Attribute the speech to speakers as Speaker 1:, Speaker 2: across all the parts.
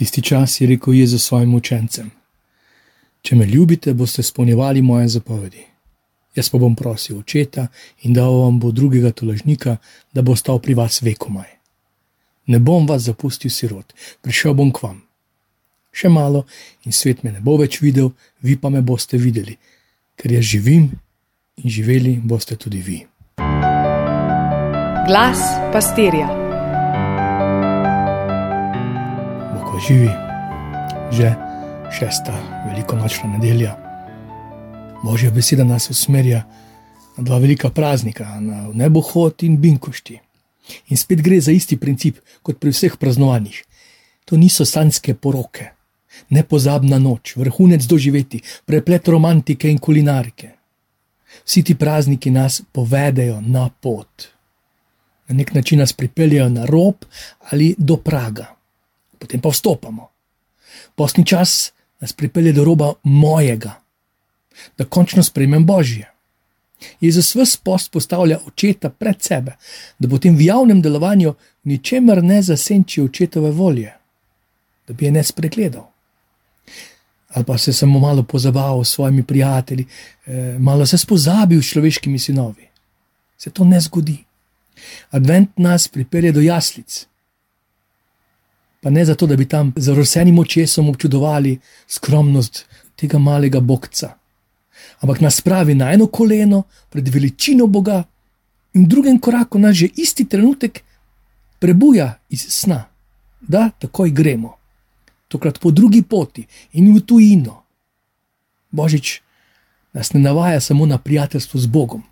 Speaker 1: Tisti čas je rekel Jezus svojim učencem: Če me ljubite, boste spolnjevali moje zapovedi. Jaz pa bom prosil očeta in dal vam bo drugega tolažnika, da bo stal pri vas vekomaj. Ne bom vas zapustil sirot, prišel bom k vam. Še malo in svet me ne bo več videl, vi pa me boste videli, ker jaz živim in živeli boste tudi vi.
Speaker 2: Glas pastirja.
Speaker 1: Živi, že šesta velikonočna nedelja. Božja beseda nas usmerja na dva velika praznika, na nebohod in binkošti. In spet gre za isti princip kot pri vseh praznovanjih. To niso sanske poroke, nepozabna noč, vrhunec doživeti, preplet romantike in kulinarike. Vsi ti prazniki nas povedejo na pot. Na nek način nas pripeljejo na rob ali do praga, potem pa vstopamo. Postni čas nas pripelje do roba mojega, da končno sprejmem Božje. Jezus vse post postavlja očeta pred sebe, da potem v javnem delovanju ničemer ne zasenči očetove volje, da bi je ne spregledal. Ali pa se samo malo pozaval s svojimi prijatelji, eh, malo se spozabil s človeškimi sinovi. Se to ne zgodi. Advent nas pripelje do jaslic. Pa ne zato, da bi tam z rosenim očesom občudovali skromnost tega malega bogca ampak nas spravi na eno koleno pred veličino Boga in v drugem koraku nas že isti trenutek prebuja iz sna, da takoj gremo, tokrat po drugi poti in v tujino. Božič nas ne navaja samo na prijateljstvo z Bogom.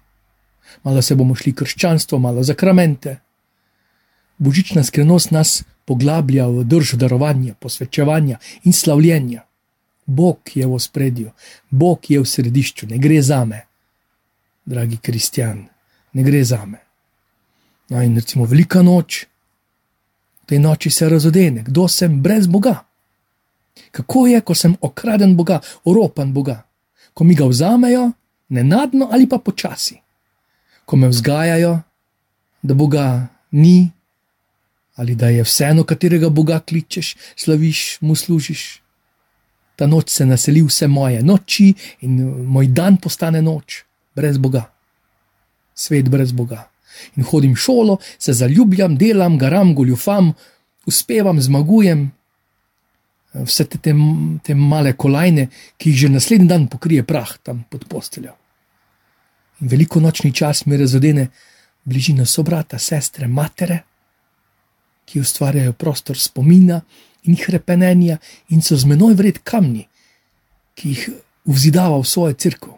Speaker 1: Malo se bomo šli krščanstvo, malo zakramente. Božična skrenost nas poglablja v držo darovanja, posvečevanja in slavljenja. Bog je v spredju, Bog je v središču, ne gre za me, dragi kristjan, ne gre za me. No, in recimo velika noč, v tej noči se razodene, kdo sem brez Boga. Kako je, ko sem okraden Boga, oropan Boga, ko mi ga vzamejo, nenadno ali pa počasi, ko me vzgajajo, da Boga ni, ali da je vseeno, katerega Boga kličeš, slaviš, mu služiš ta noč se naseli vse moje noči in moj dan postane noč, brez Boga, svet brez Boga. In hodim v šolo, se zaljubljam, delam, garam, goljufam, uspevam, zmagujem. Vse te, te, te male kolajne, ki jih že naslednji dan pokrije prah tam pod posteljo. In veliko nočni čas mi razodene bližino sobrata, sestre, matere, ki ustvarjajo prostor spomina, in krepenenja, in so z menoj vred kamni, ki jih vzidava v svojo crkvo.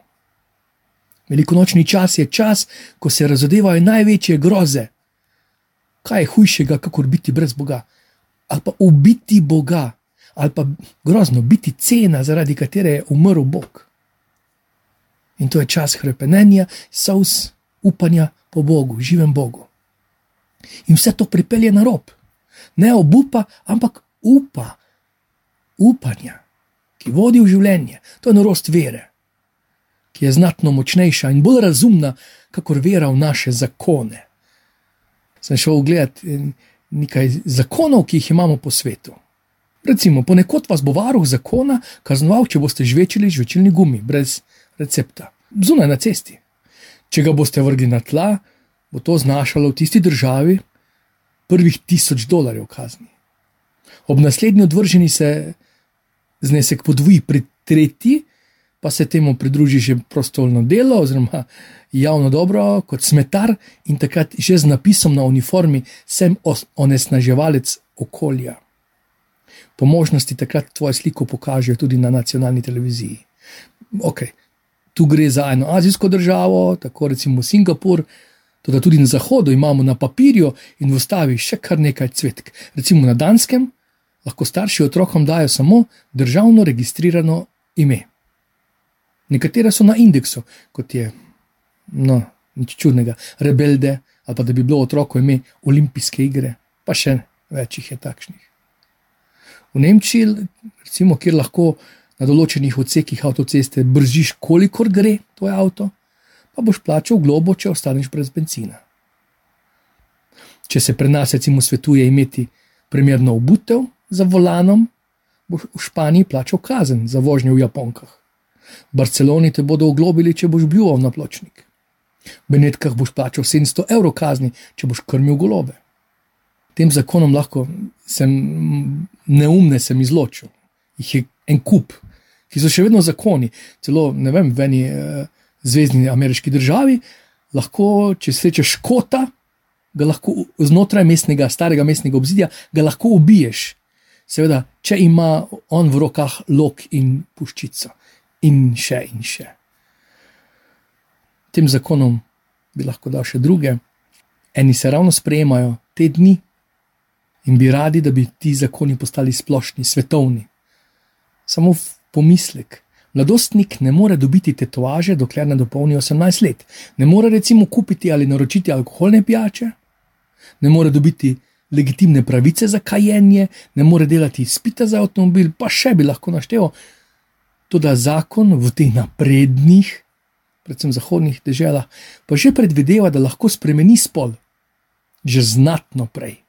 Speaker 1: Velikonočni čas je čas, ko se razodevajo največje groze. Kaj je hujšega, kot biti brez Boga? Ali pa ubiti Boga, ali pa grozno biti cena, zaradi katere je umrl Bog. In to je čas krepenenja, sous, upanja po Bogu, živem Bogu. In vse to pripelje na rob. Ne obupa, ampak upa, upanja, ki vodi v življenje, to je norost vere, ki je znatno močnejša in bolj razumna, kakor vera v naše zakone. Sem šel gledat eh, nekaj zakonov, ki jih imamo po svetu. Recimo, ponekod vas bo varuh zakona kaznoval, če boste žvečili žvečilni gumi brez recepta, zunaj na cesti. Če ga boste vrgli na tla, bo to znašalo v tisti državi prvih tisoč dolarjev kazni ob naslednji odvrženi se znesek podvoji, pri tretji pa se temu pridruži že prostovoljno delo oziroma javno dobro kot smetar in takrat že z napisom na uniformi sem onesnaževalec okolja. Po možnosti takrat tvojo sliko pokažejo tudi na nacionalni televiziji. Ok, tu gre za eno azijsko državo, tako recimo Singapur. Tudi na zahodu imamo na papirju in v ustavi še kar nekaj cvetk. Recimo na Danskem lahko starši otrokom dajo samo državno registrirano ime. Nekatere so na indeksu, kot je, no, nič čudnega, rebelde, ali pa da bi bilo otroko ime olimpijske igre, pa še več jih je takšnih. V Nemčiji, recimo, kjer lahko na določenih odsekih avtoceste bržiš, kolikor gre tvoj avto, pa boš plačal globo, če ostaneš brez benzina. Če se pri nas, recimo, svetuje imeti primerno obutev, za volanom, boš v Španiji plačal kazen za vožnjo v Japonkah. V Barceloni te bodo oglobili, če boš bil na pločnik. V Benetkah boš plačal 700 evrov kazni, če boš krmil golobe. Tem zakonom lahko sem neumne sem izločil. Jih je en kup, ki so še vedno zakoni. Celo ne vem, v eni eh, zvezdni ameriški državi, lahko, če srečeš škota, ga lahko znotraj mestnega, starega mestnega obzidja, ga lahko ubiješ. Seveda, če ima on v rokah lok in puščico, in še in še. Tem zakonom bi lahko dal še druge, eni se ravno sprejemajo te dni in bi radi, da bi ti zakoni postali splošni, svetovni. Samo pomislek. Mladostnik ne more dobiti tetovaže, dokler ne dopolni 18 let. Ne more recimo kupiti ali naročiti alkoholne pijače, ne more dobiti legitimne pravice za kajenje, ne more delati izpita za avtomobil, pa še bi lahko naštel. Tudi zakon v teh naprednih, predvsem zahodnih deželah, pa že predvideva, da lahko spremeni spol, že znatno prej.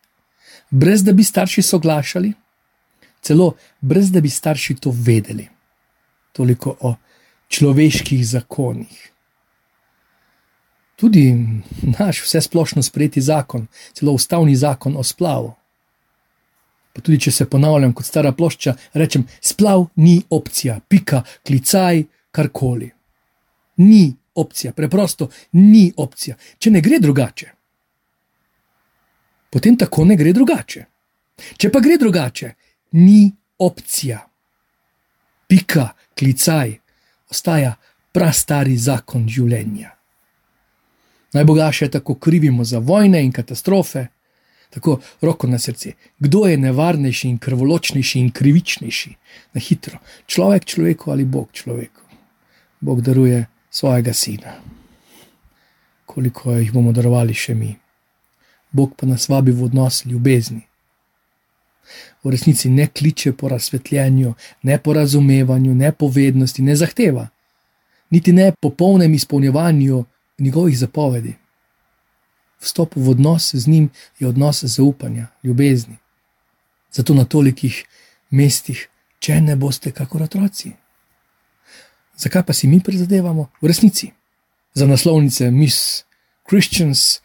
Speaker 1: Brez da bi starši soglašali, celo brez da bi starši to vedeli. Toliko o človeških zakonih tudi naš vse splošno sprejeti zakon, celo ustavni zakon o splavu. Pa tudi, če se ponavljam kot stara plošča, rečem: splav ni opcija, pika, klicaj, karkoli. Ni opcija, preprosto ni opcija. Če ne gre drugače, potem tako ne gre drugače. Če pa gre drugače, ni opcija. Pika, klicaj, ostaja prastari zakon življenja. Najbogaše tako krivimo za vojne in katastrofe, tako roko na srce. Kdo je nevarnejši in krvoločnejši in krivičnejši? Na hitro. Človek človeku ali Bog človeku. Bog daruje svojega sina. Koliko jih bomo darovali še mi. Bog pa nas vabi v odnos ljubezni. V resnici ne kliče po razsvetljenju, ne po razumevanju, ne po vednosti, ne zahteva, niti ne po polnem izpolnjevanju njegovih zapovedi. Vstop v odnos z njim je odnos zaupanja, ljubezni. Zato na tolikih mestih, če ne boste kakor otroci. Zakaj pa si mi prizadevamo? V resnici za naslovnice Miss Christians,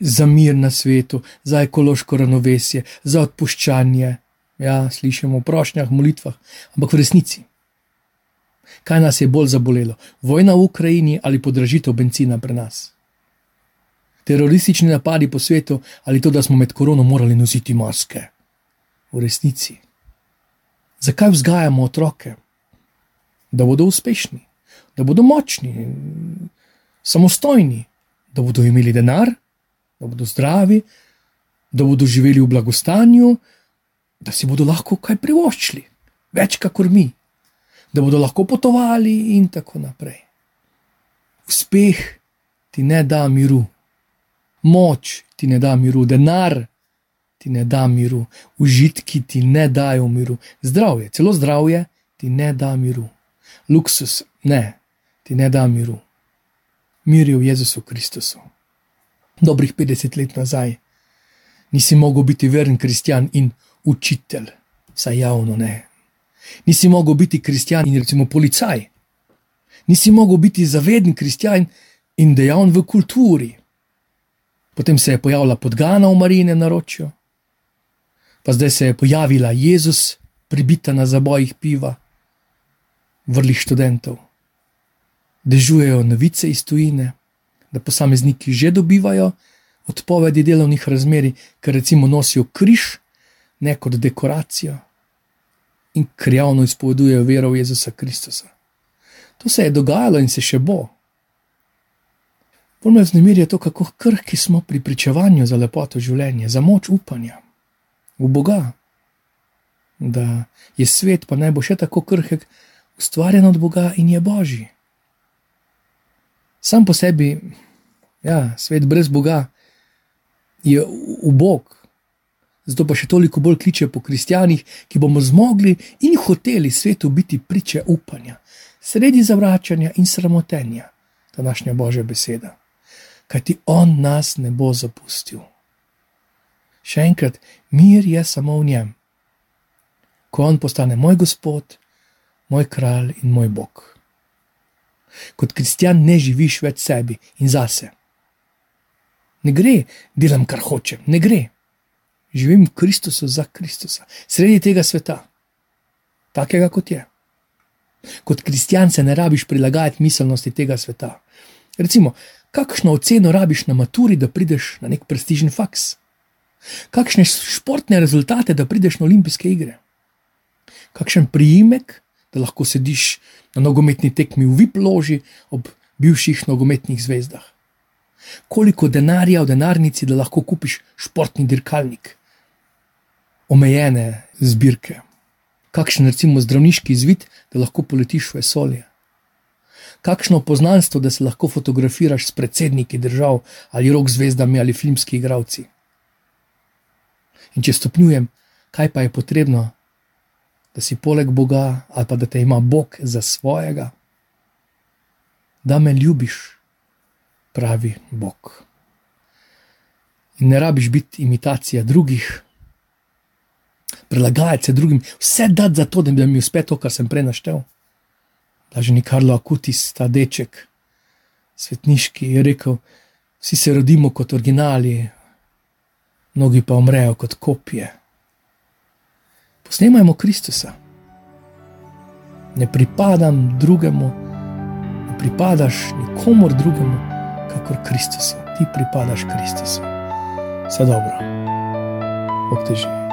Speaker 1: za mir na svetu, za ekološko ravnovesje, za odpuščanje. Ja, slišimo v prošnjah, molitvah, ampak v resnici kaj nas je bolj zabolelo: vojna v Ukrajini ali podražitev benzina pri nas. Teroristični napadi po svetu ali to, da smo med korono morali nositi maske. V resnici. Zakaj vzgajamo otroke? Da bodo uspešni, da bodo močni, samostojni, da bodo imeli denar, da bodo zdravi, da bodo živeli v blagostanju, da si bodo lahko kaj privoščili, več kot mi da bodo lahko potovali, in tako naprej. Uspeh ti ne da miru, moč ti ne da miru, denar ti ne da miru, užitki ti ne dajo miru, zdravje, celo zdravje ti ne da miru, luksus ne, ti ne da miru. Mir je v Jezusu Kristusu. Dobrih 50 let nazaj nisi mogel biti veren kristjan in učitelj, saj javno ne, Nisi mogel biti kristjan in recimo policaj. Nisi mogel biti zaveden kristjan in dejavn v kulturi. Potem se je pojavila podgana v Marine naročju, pa zdaj se je pojavila Jezus, pribita na zabojih piva, vrlih študentov. Dežujejo novice iz tujine, da posamezniki že dobivajo odpovedi delovnih razmeri, ker recimo nosijo križ, ne kot dekoracijo in krjavno izpovedujejo vero v Jezusa Kristusa. To se je dogajalo in se še bo. Bolj me vznemirja to, kako krhki smo pri pričevanju za lepoto življenja, za moč upanja v Boga. Da je svet, pa naj bo še tako krhek, ustvarjen od Boga in je Božji. Sam po sebi, ja, svet brez Boga je ubog, zato pa še toliko bolj kliče po kristijanih, ki bomo zmogli in hoteli svetu biti priče upanja, sredi zavračanja in sramotenja, današnja Božja beseda. Kaj ti on nas ne bo zapustil. Še enkrat, mir je samo v njem. ko on postane moj gospod, moj kralj in moj bog. Kot kristjan ne živiš več sebi in zase. Ne gre, delam kar hočem, ne gre. Živim v Kristusu za Kristusa, sredi tega sveta, takega kot je. Kot kristjan se ne rabiš prilagajati miselnosti tega sveta. Recimo, kakšno oceno rabiš na maturi, da prideš na nek prestižen faks? Kakšne športne rezultate, da prideš na olimpijske igre? Kakšen priimek, da lahko sediš na nogometni tekmi v viploži ob bivših nogometnih zvezdah? Koliko denarja v denarnici, da lahko kupiš športni dirkalnik? Omejene zbirke. Kakšen recimo zdravniški izvid, da lahko poletiš v vesolje? Kakšno poznanstvo, da se lahko fotografiraš s predsedniki držav ali rok zvezdami ali filmski igravci? In če stopnjujem, kaj pa je potrebno, da si poleg Boga ali pa da te ima Bog za svojega, da me ljubiš, pravi Bog. In ne rabiš biti imitacija drugih, prilagajati se drugim, vse dati za to, da bi mi uspelo to, kar sem prej naštel. Blaženi Karlo Akutis, ta deček, svetniški, je rekel: Vsi se rodimo kot originali, mnogi pa umrejo kot kopije. Posnemajmo Kristusa. Ne pripadam drugemu, ne pripadaš nikomor drugemu, kakor Kristusu. Ti pripadaš Kristusu. Vse dobro, obteži.